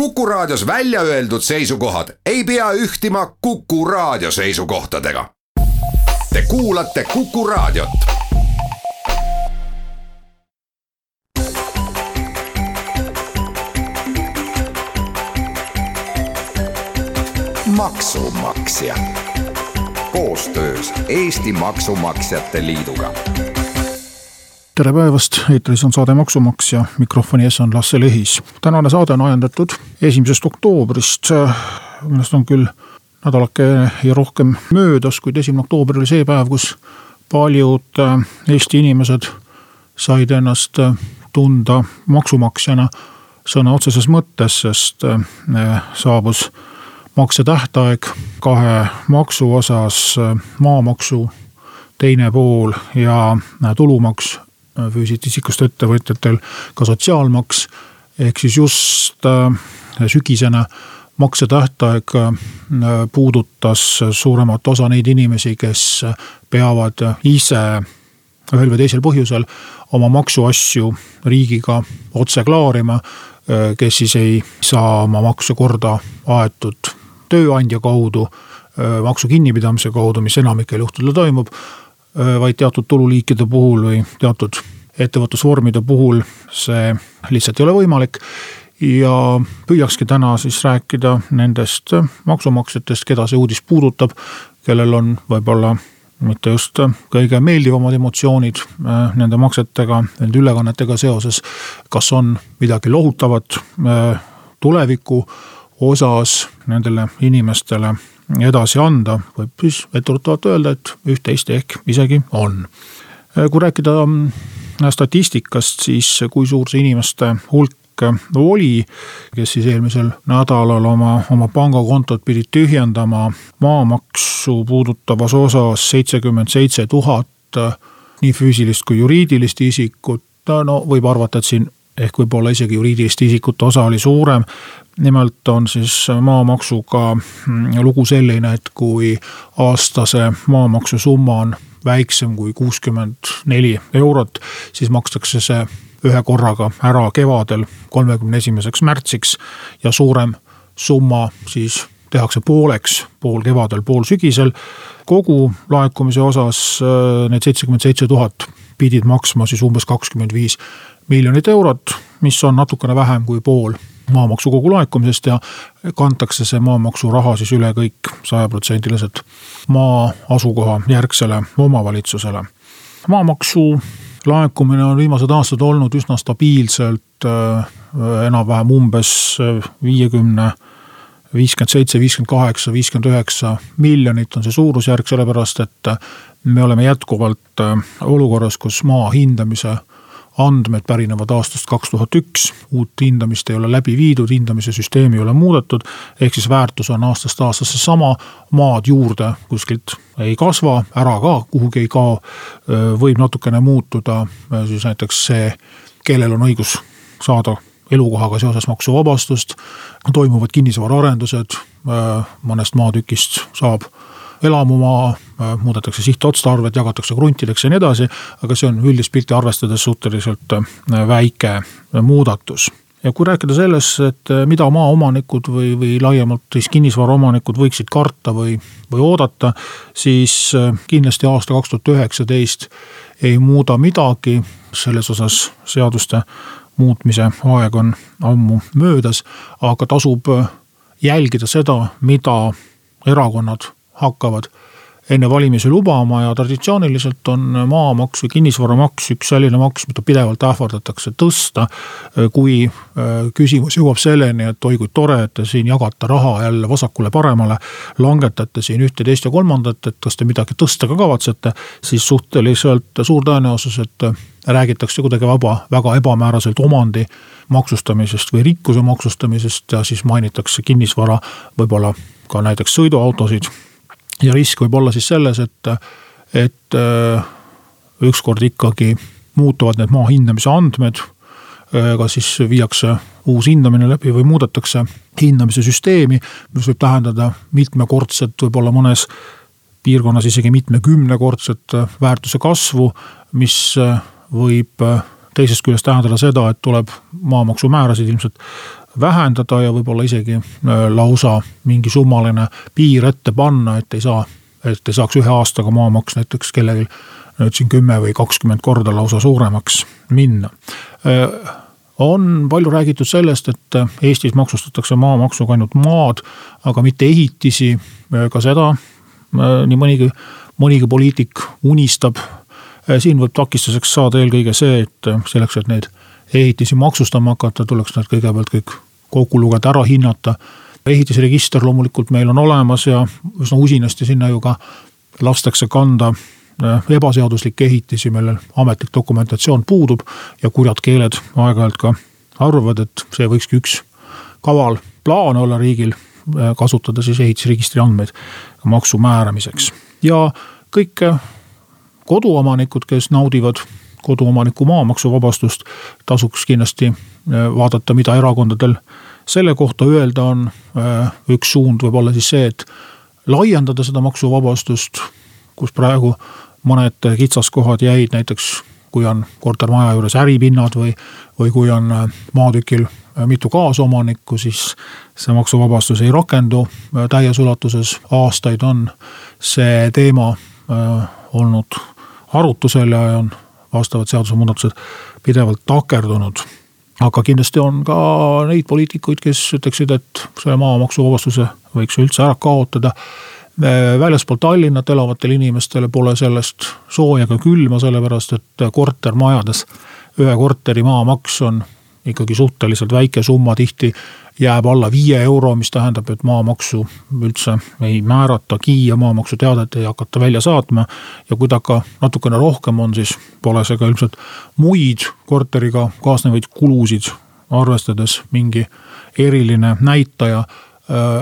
Kuku Raadios välja öeldud seisukohad ei pea ühtima Kuku Raadio seisukohtadega. Te kuulate Kuku Raadiot. maksumaksja koostöös Eesti Maksumaksjate Liiduga tere päevast, eetris on saade Maksumaksja, mikrofoni ees on Lasse Lehis. tänane saade on ajendatud esimesest oktoobrist, millest on küll nädalake ja rohkem möödas, kuid esimene oktoober oli see päev, kus paljud äh, Eesti inimesed said ennast äh, tunda maksumaksjana sõna otseses mõttes, sest äh, saabus maksetähtaeg kahe maksu osas, maamaksu teine pool ja tulumaks füüsilisest isikust ettevõtjatel ka sotsiaalmaks. ehk siis just äh, sügisene maksetähtaeg äh, puudutas suuremat osa neid inimesi, kes peavad ise ühel või teisel põhjusel oma maksuasju riigiga otse klaarima. Äh, kes siis ei saa oma makse korda aetud tööandja kaudu, maksu kinnipidamise kaudu, mis enamikel juhtudel toimub vaid teatud tululiikide puhul või teatud ettevõtlusvormide puhul see lihtsalt ei ole võimalik. ja püüakski täna siis rääkida nendest maksumaksjatest, keda see uudis puudutab, kellel on võib-olla mitte just kõige meeldivamad emotsioonid nende maksetega, nende ülekannetega seoses. kas on midagi lohutavat tuleviku osas nendele inimestele edasi anda, võib siis etteruttavalt öelda, et üht-teist ehk isegi on. kui rääkida mm, statistikast, siis kui suur see inimeste hulk oli, kes siis eelmisel nädalal oma, oma pangakontot pidid tühjendama maamaksu puudutavas osas seitsekümmend seitse tuhat nii füüsilist kui juriidilist isikut. no võib arvata, et siin ehk võib-olla isegi juriidiliste isikute osa oli suurem. nimelt on siis maamaksuga mm, lugu selline, et kui aastase maamaksu summa on väiksem kui kuuskümmend neli eurot, siis makstakse see ühe korraga ära kevadel, kolmekümne esimeseks märtsiks ja suurem summa siis tehakse pooleks, pool kevadel, pool sügisel. kogu laekumise osas äh, need seitsekümmend seitse tuhat pidid maksma siis umbes kakskümmend viis miljonit eurot, mis on natukene vähem kui pool maamaksu kogu laekumisest ja kantakse see maamaksuraha siis üle kõik sajaprotsendiliselt maa asukoha järgsele omavalitsusele. maamaksu laekumine on viimased aastad olnud üsna stabiilselt äh, enam-vähem umbes viiekümne viiskümmend seitse, viiskümmend kaheksa, viiskümmend üheksa miljonit on see suurusjärk, sellepärast et me oleme jätkuvalt äh, olukorras, kus maa hindamise andmed pärinevad aastast kaks tuhat üks, uut hindamist ei ole läbi viidud, hindamise süsteemi ei ole muudetud. ehk siis väärtus on aastast aastasse sama, maad juurde kuskilt ei kasva, ära ka kuhugi ei kao. võib natukene muutuda siis näiteks see, kellel on õigus saada elukohaga seoses maksuvabastust. toimuvad kinnisvaraarendused, mõnest maatükist saab elamumaa, muudetakse sihtotstarvet, jagatakse kruntideks ja nii edasi. aga see on üldist pilti arvestades suhteliselt äh, väike muudatus ja kui rääkida sellest, et äh, mida maaomanikud või, või laiemalt siis kinnisvaraomanikud võiksid karta või, või oodata, siis kindlasti aasta kaks tuhat üheksateist ei muuda midagi, selles osas seaduste muutmise aeg on ammu möödas, aga tasub jälgida seda, mida erakonnad hakkavad enne valimisi lubama ja traditsiooniliselt on maamaks või kinnisvaramaks üks selline maks, mida pidevalt ähvardatakse tõsta. kui äh, küsimus jõuab selleni, et oi kui tore, et te siin jagate raha jälle vasakule-paremale, langetate siin ühte, teist ja kolmandat, et kas te midagi tõsta ka kavatsete, siis suhteliselt suur tõenäosus, et räägitakse kuidagi vaba, väga ebamääraselt omandi maksustamisest või rikkuse maksustamisest ja siis mainitakse kinnisvara, võib-olla ka näiteks sõiduautosid ja risk võib olla siis selles, et, et äh, ükskord ikkagi muutuvad need maa hindamise andmed. Äh, kas siis viiakse uus hindamine läbi või muudetakse hindamise süsteemi, mis võib tähendada mitmekordset, võib-olla mõnes piirkonnas isegi mitmekümnekordset väärtuse kasvu, mis äh, võib teisest küljest tähendada seda, et tuleb maamaksumäärasid ilmselt vähendada ja võib-olla isegi lausa mingi summaline piir ette panna, et ei saa, et ei saaks ühe aastaga maamaks näiteks kellelgi nüüd siin kümme või kakskümmend korda lausa suuremaks minna on palju räägitud sellest, et Eestis maksustatakse maamaksuga ainult maad, aga mitte ehitisi. ka seda nii mõnigi, mõnigi poliitik unistab. siin võib takistuseks saada eelkõige see, et selleks, et neid ehitisi maksustama hakata, tuleks need kõigepealt kõik kokku lugeda, ära hinnata. ehitisregister loomulikult meil on olemas ja üsna usinasti sinna ju ka lastakse kanda Äh, ebaseaduslikke ehitisi, millel ametlik dokumentatsioon puudub ja kurjad keeled aeg-ajalt ka arvavad, et see võikski üks kaval plaan olla riigil äh, kasutada siis ehitisregistri andmeid maksu määramiseks. ja kõik äh, koduomanikud, kes naudivad koduomaniku maamaksuvabastust, tasuks kindlasti vaadata, mida erakondadel selle kohta öelda on. üks suund võib olla siis see, et laiendada seda maksuvabastust, kus praegu mõned kitsaskohad jäid näiteks kui on kortermaja juures äripinnad või, või kui on äh, maatükil äh, mitu kaasomanikku, siis see maksuvabastus ei rakendu äh, täies ulatuses. aastaid on see teema olnud arutusel ja on vastavad seadusemuudatused pidevalt takerdunud. aga kindlasti on ka neid poliitikuid, kes ütleksid, et selle maamaksuvabastuse võiks üldse ära kaotada väljaspool Tallinnat elavatele inimestele pole sellest sooja ega külma, sellepärast et kortermajades ühe korteri maamaks on ikkagi suhteliselt väike summa, tihti jääb alla viie euro, mis tähendab, et maamaksu üldse ei määratagi ja maamaksuteadet ei hakata välja saatma. ja kui ta ka natukene rohkem on, siis pole see ka ilmselt muid korteriga kaasnevaid kulusid arvestades mingi eriline näitaja.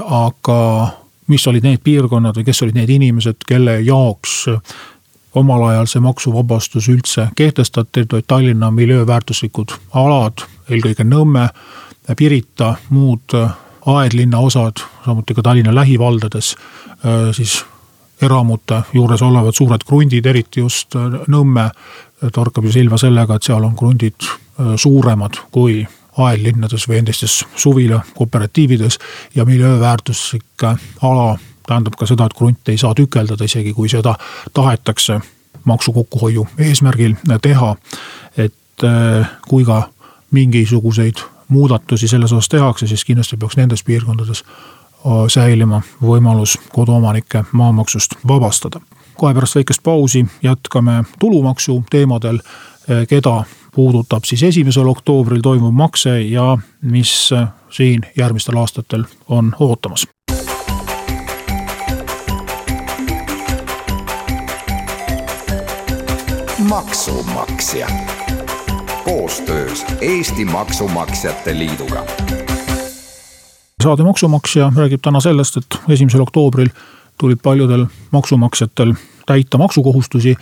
aga mis olid need piirkonnad või kes olid need inimesed, kelle jaoks omal ajal see maksuvabastus üldse kehtestati, et Tallinna miljööväärtuslikud alad, eelkõige Nõmme, Pirita, muud aedlinna osad, samuti ka Tallinna lähivaldades siis eramute juures olevad suured krundid, eriti just Nõmme torkab ju silma sellega, et seal on krundid suuremad kui aedlinnades või endistes suvila kooperatiivides ja miljööväärtuslik ala tähendab ka seda, et krunte ei saa tükeldada, isegi kui seda tahetakse maksu kokkuhoiu eesmärgil teha. et äh, kui ka mingisuguseid muudatusi selles osas tehakse, siis kindlasti peaks nendes piirkondades äh, säilima võimalus koduomanikke maamaksust vabastada. kohe pärast väikest pausi jätkame tulumaksu teemadel, äh, keda puudutab siis esimesel oktoobril toimuv makse ja mis siin järgmistel aastatel on ootamas. Maksumaksja koostöös Eesti Maksumaksjate Liiduga. saade Maksumaksja räägib täna sellest, et esimesel oktoobril tulid paljudel maksumaksjatel täita maksukohustusi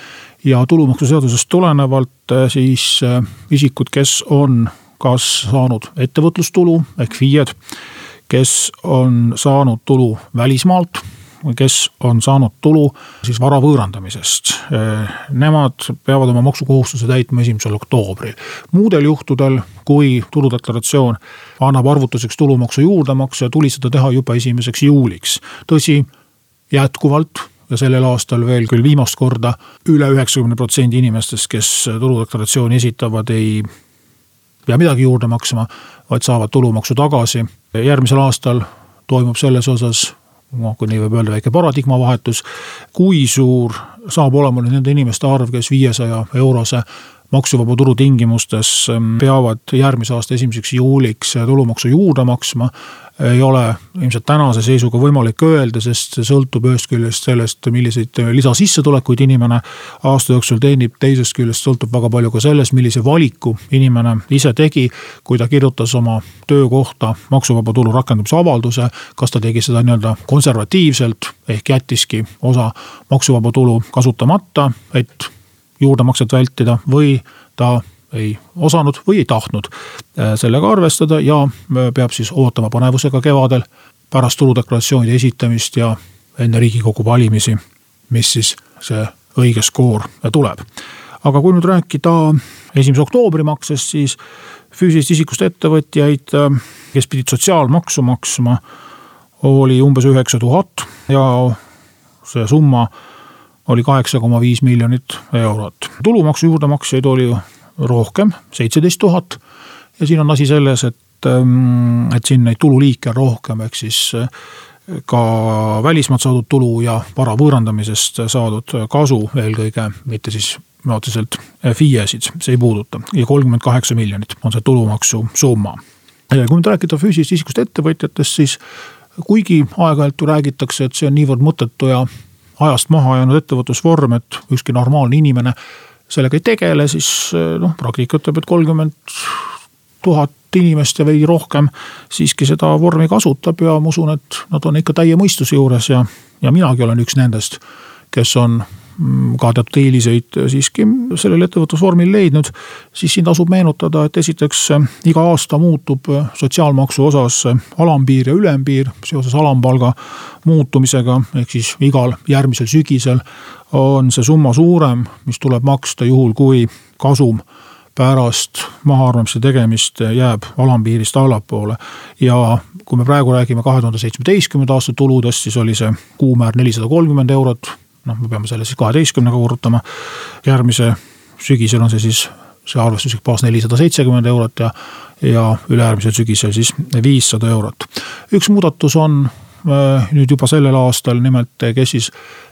ja tulumaksuseadusest tulenevalt eh, siis eh, isikud, kes on kas saanud ettevõtlustulu ehk FIE-d, kes on saanud tulu välismaalt kes on saanud tulu siis vara võõrandamisest. Nemad peavad oma maksukohustuse täitma esimesel oktoobril. muudel juhtudel, kui tuludeklaratsioon annab arvutuseks tulumaksu juurdemakse, tuli seda teha juba esimeseks juuliks. tõsi, jätkuvalt ja sellel aastal veel küll viimast korda üle üheksakümne protsendi inimestest, kes tuludeklaratsiooni esitavad, ei pea midagi juurde maksma, vaid saavad tulumaksu tagasi. järgmisel aastal toimub selles osas noh, kui nii võib öelda, väike paradigma vahetus. kui suur saab olema nüüd nende inimeste arv, kes viiesaja eurose maksuvaba tulu tingimustes ähm, peavad järgmise aasta esimeseks juuliks tulumaksu juurde maksma. Ei ole ilmselt tänase seisuga võimalik öelda, sest see sõltub ühest küljest sellest, milliseid lisasissetulekuid inimene aasta jooksul teenib, teisest küljest sõltub väga palju ka sellest, millise valiku inimene ise tegi. kui ta kirjutas oma töökohta maksuvaba tulu rakendamise avalduse, kas ta tegi seda nii-öelda konservatiivselt ehk jättiski osa maksuvaba tulu kasutamata, et juurdemakset vältida või ta ei osanud või ei tahtnud äh, sellega arvestada ja äh, peab siis ootama põnevusega kevadel pärast tuludeklaratsioonide esitamist ja enne riigikogu valimisi, mis siis see õige skoor tuleb. aga kui nüüd rääkida esimese oktoobri maksest, siis füüsilisest isikust ettevõtjaid, kes pidid sotsiaalmaksu maksma, oli umbes üheksa tuhat ja see summa oli kaheksa koma viis miljonit eurot. tulumaksu juurdemaksjaid oli rohkem, seitseteist tuhat ja siin on asi selles, et, et siin neid tululiike on rohkem, ehk siis ka välismaalt saadud tulu ja vara võõrandamisest saadud kasu eelkõige, mitte siis otseselt FIE-sid, see ei puuduta ja kolmkümmend kaheksa miljonit on see tulumaksu summa. kui nüüd rääkida füüsilisest isikust ettevõtjatest, siis kuigi aeg-ajalt ju räägitakse, et see on niivõrd mõttetu ja ajast maha jäänud ettevõtlusvorm, et ükski normaalne inimene sellega ei tegele, siis noh, praktika ütleb, et kolmkümmend tuhat inimest ja veidi rohkem siiski seda vormi kasutab ja ma usun, et nad on ikka täie mõistuse juures ja, ja minagi olen üks nendest, kes on ka teatud eeliseid siiski sellel ettevõtlusvormil leidnud, siis siin tasub meenutada, et esiteks iga aasta muutub sotsiaalmaksu osas alampiir ja ülempiir seoses alampalga muutumisega, ehk siis igal järgmisel sügisel on see summa suurem, mis tuleb maksta juhul, kui kasum pärast mahaarvamise tegemist jääb alampiirist allapoole. ja kui me praegu räägime kahe tuhande seitsmeteistkümnenda aasta tuludest, siis oli see kuumäär nelisada kolmkümmend eurot. Noh, me peame selle siis kaheteistkümnega korrutama. järgmise sügisel on see siis see arvestuslik baas nelisada seitsekümmend eurot ja, ja ülejärgmisel sügisel siis viissada eurot. üks muudatus on Äh, nüüd juba sellel aastal, nimelt kes siis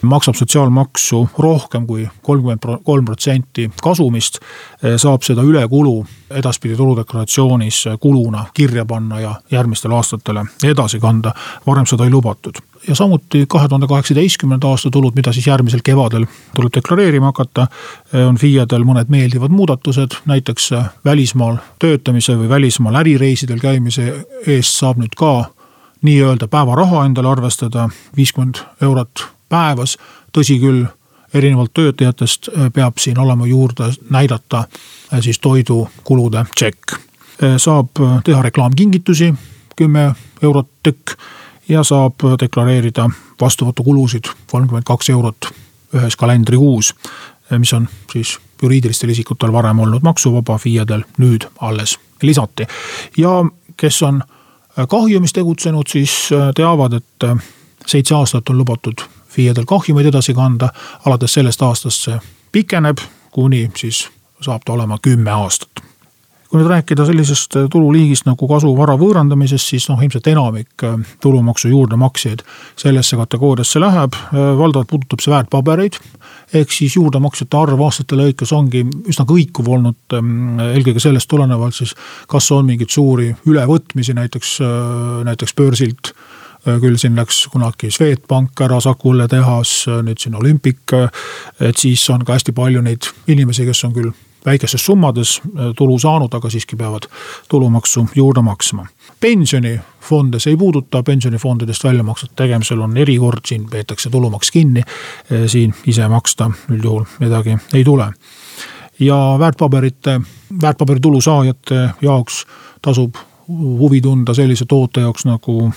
maksab sotsiaalmaksu rohkem kui kolmkümmend kolm protsenti kasumist, äh, saab seda ülekulu edaspidi tuludeklaratsioonis kuluna kirja panna ja järgmistele aastatele edasi kanda. varem seda ei lubatud ja samuti kahe tuhande kaheksateistkümnenda aasta tulud, mida siis järgmisel kevadel tuleb deklareerima hakata, äh, on FIE-del mõned meeldivad muudatused, näiteks välismaal töötamise või välismaal ärireisidel käimise eest saab nüüd ka nii-öelda päevaraha endale arvestada, viiskümmend eurot päevas. tõsi küll, erinevalt töötajatest äh, peab siin olema juurde näidata siis toidukulude tšekk. Saab teha reklaamkingitusi, kümme eurot tükk ja saab deklareerida vastuvõtukulusid kolmkümmend kaks eurot ühes kalendrikuus, mis on siis juriidilistel isikutel varem olnud maksuvaba, FIE-del nüüd alles lisati. ja kes on kahjumis tegutsenud, siis äh, teavad, et äh, seitse aastat on lubatud FIE-del kahjumeid edasi kanda. alates sellest aastast see pikeneb, kuni siis saab ta olema kümme aastat kui nüüd rääkida sellisest äh, tululiigist nagu kasu vara võõrandamisest, siis noh, ilmselt enamik äh, tulumaksu juurdemaksjaid sellesse kategooriasse läheb, äh, valdavalt puudutab see väärtpabereid. ehk siis juurdemaksjate arv aastate lõikes ongi üsna kõikuv olnud, ähm, eelkõige sellest tulenevalt siis, kas on mingeid suuri ülevõtmisi näiteks, näiteks börsilt küll siin läks kunagi Swedbank ära, Saku õlletehas, nüüd siin Olympic. et siis on ka hästi palju neid inimesi, kes on küll väikestes summades äh, tulu saanud, aga siiski peavad tulumaksu juurde maksma. pensionifonde see ei puuduta, pensionifondidest väljamaksete tegemisel on erikord, siin peetakse tulumaks kinni. Äh, siin ise maksta üldjuhul midagi ei tule. ja väärtpaberite, väärtpaberitulu saajate jaoks tasub huvi tunda sellise toote jaoks nagu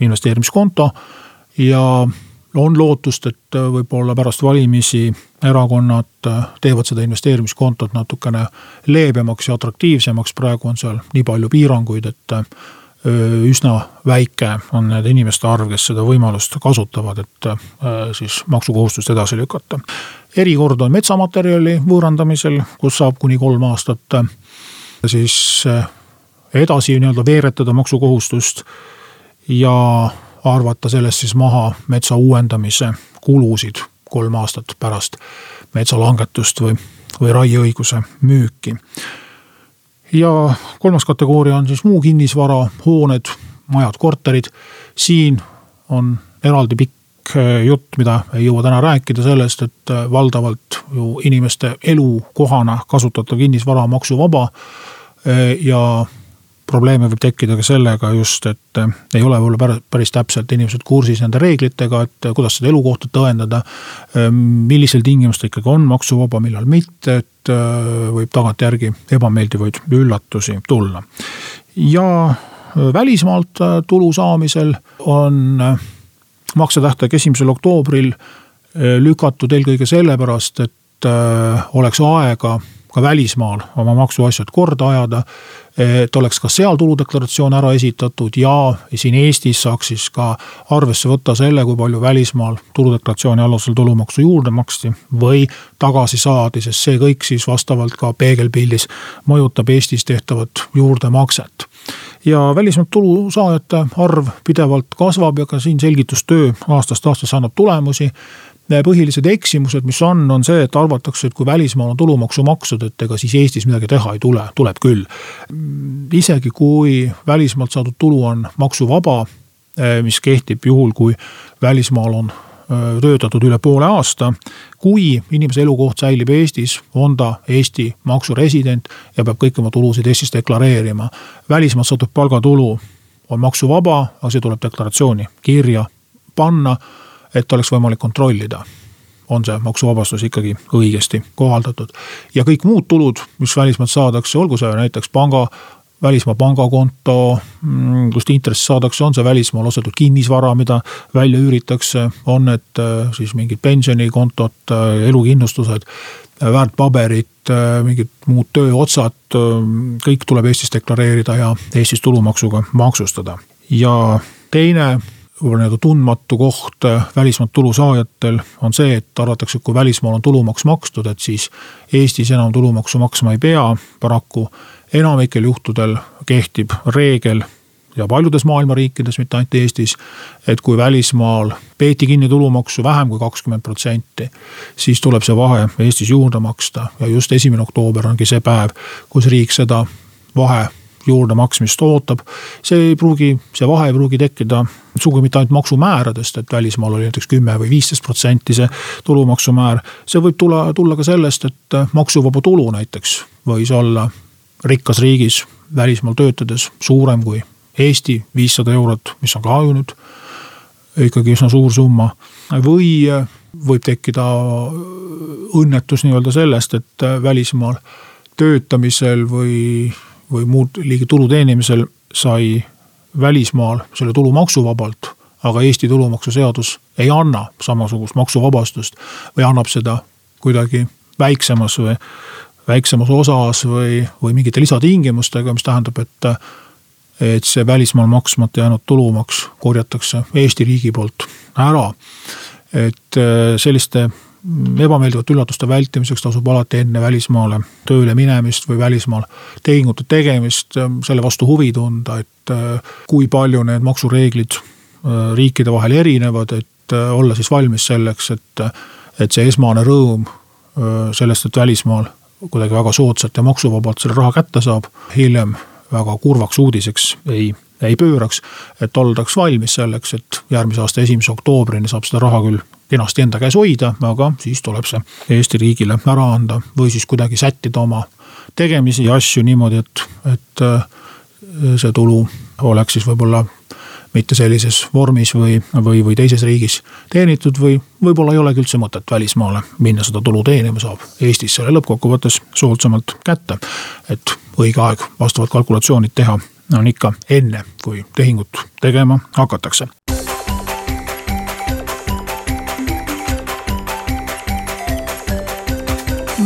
investeerimiskonto ja on lootust, et äh, võib-olla pärast valimisi erakonnad äh, teevad seda investeerimiskontot natukene leebemaks ja atraktiivsemaks, praegu on seal nii palju piiranguid, et äh, üsna väike on nende inimeste arv, kes seda võimalust kasutavad, et siis maksukohustust edasi lükata. erikord on metsamaterjali võõrandamisel, kus saab kuni kolm aastat siis edasi nii-öelda veeretada maksukohustust ja arvata sellest siis maha metsa uuendamise kulusid kolm aastat pärast metsalangetust või, või raieõiguse müüki. ja kolmas kategooria on siis muu kinnisvara, hooned, majad, korterid. siin on eraldi pikk eh, jutt, mida ei jõua täna rääkida sellest, et eh, valdavalt ju inimeste elukohana kasutatav kinnisvara on maksuvaba eh, ja probleeme võib tekkida ka sellega just, et eh, ei ole võib-olla päris täpselt inimesed kursis nende reeglitega, et eh, kuidas seda elukohta tõendada. Eh, millisel tingimustel ikkagi on maksuvaba, millal mitte, et võib tagantjärgi ebameeldivaid üllatusi tulla. ja välismaalt tulu saamisel on maksetähtaeg esimesel oktoobril lükatud eelkõige sellepärast, et oleks aega ka välismaal oma maksuasjad korda ajada. et oleks ka seal tuludeklaratsioon ära esitatud ja siin Eestis saaks siis ka arvesse võtta selle, kui palju välismaal tuludeklaratsiooni alusel tulumaksu juurde maksti või tagasi saadi, sest see kõik siis vastavalt ka peegelpildis mõjutab Eestis tehtavat juurdemakset ja välismaalt tulu saajate arv pidevalt kasvab ja ka siin selgitustöö aastast aastasse annab tulemusi põhilised eksimused, mis on, on see, et arvatakse, et kui välismaal on tulumaksu makstud, et ega siis Eestis midagi teha ei tule, tuleb küll. isegi kui välismaalt saadud tulu on maksuvaba, eh, mis kehtib juhul, kui välismaal on eh, töötatud üle poole aasta. kui inimese elukoht säilib Eestis, on ta Eesti maksuresident ja peab kõiki oma tulusid Eestis deklareerima. välismaalt saadud palgatulu on maksuvaba, aga see tuleb deklaratsiooni kirja panna et oleks võimalik kontrollida, on see maksuvabastus ikkagi õigesti kohaldatud. ja kõik muud tulud, mis välismaalt saadakse, olgu see näiteks panga välismaa pangakonto, mm, kust intressi saadakse, on see välismaal ostetud kinnisvara, mida välja üüritakse, on need äh, siis mingid pensionikontod, äh, elukindlustused, väärtpaberid, äh, mingid muud tööotsad, kõik tuleb Eestis deklareerida ja Eestis tulumaksuga maksustada. ja teine võib-olla nii-öelda tundmatu koht äh, välismaalt tulu saajatel on see, et arvatakse, et kui välismaal on tulumaks makstud, et siis Eestis enam tulumaksu maksma ei pea. paraku enamikel juhtudel kehtib reegel ja paljudes maailma riikides, mitte ainult Eestis. et kui välismaal peeti kinni tulumaksu vähem kui kakskümmend protsenti, siis tuleb see vahe Eestis juurde maksta ja just esimene oktoober ongi see päev, kus riik seda vahe juurde maksmist ootab. see ei pruugi, see vahe ei pruugi tekkida sugugi mitte ainult maksumääradest, et välismaal oli näiteks kümme või viisteist protsenti see tulumaksumäär. see võib tulla, tulla ka sellest, et maksuvaba tulu näiteks võis olla rikkas riigis välismaal töötades suurem kui Eesti viissada eurot, mis on ka ju nüüd ikkagi üsna suur summa. või võib tekkida õnnetus nii-öelda sellest, et välismaal töötamisel või või muud liigi tulu teenimisel sai välismaal selle tulu maksuvabalt, aga Eesti tulumaksuseadus ei anna samasugust maksuvabastust või annab seda kuidagi väiksemas või väiksemas osas või, või mingite lisatingimustega, mis tähendab, et et see välismaal maksmata jäänud tulumaks korjatakse Eesti riigi poolt ära. et selliste ebameeldivate üllatuste vältimiseks tasub alati enne välismaale tööle minemist või välismaal tehingute tegemist ähm, selle vastu huvi tunda, et äh, kui palju need maksureeglid äh, riikide vahel erinevad, et olla siis valmis selleks, et, et see esmane rõõm sellest, et välismaal kuidagi väga soodsalt ja maksuvabalt selle raha kätte saab, hiljem väga kurvaks uudiseks ei, ei pööraks. et oldaks valmis selleks, et järgmise aasta esimese oktoobrini saab seda raha küll kenasti enda käes hoida, aga siis tuleb see Eesti riigile ära anda või siis kuidagi sättida oma tegemisi ja asju niimoodi, et, et äh, see tulu oleks siis võib-olla mitte sellises vormis või, või, või teises riigis teenitud või võib-olla ei olegi üldse mõtet välismaale minna seda tulu teenima, saab Eestis selle lõppkokkuvõttes soodsamalt kätte. et õige aeg vastavad kalkulatsioonid teha on ikka enne, kui tehingut tegema hakatakse.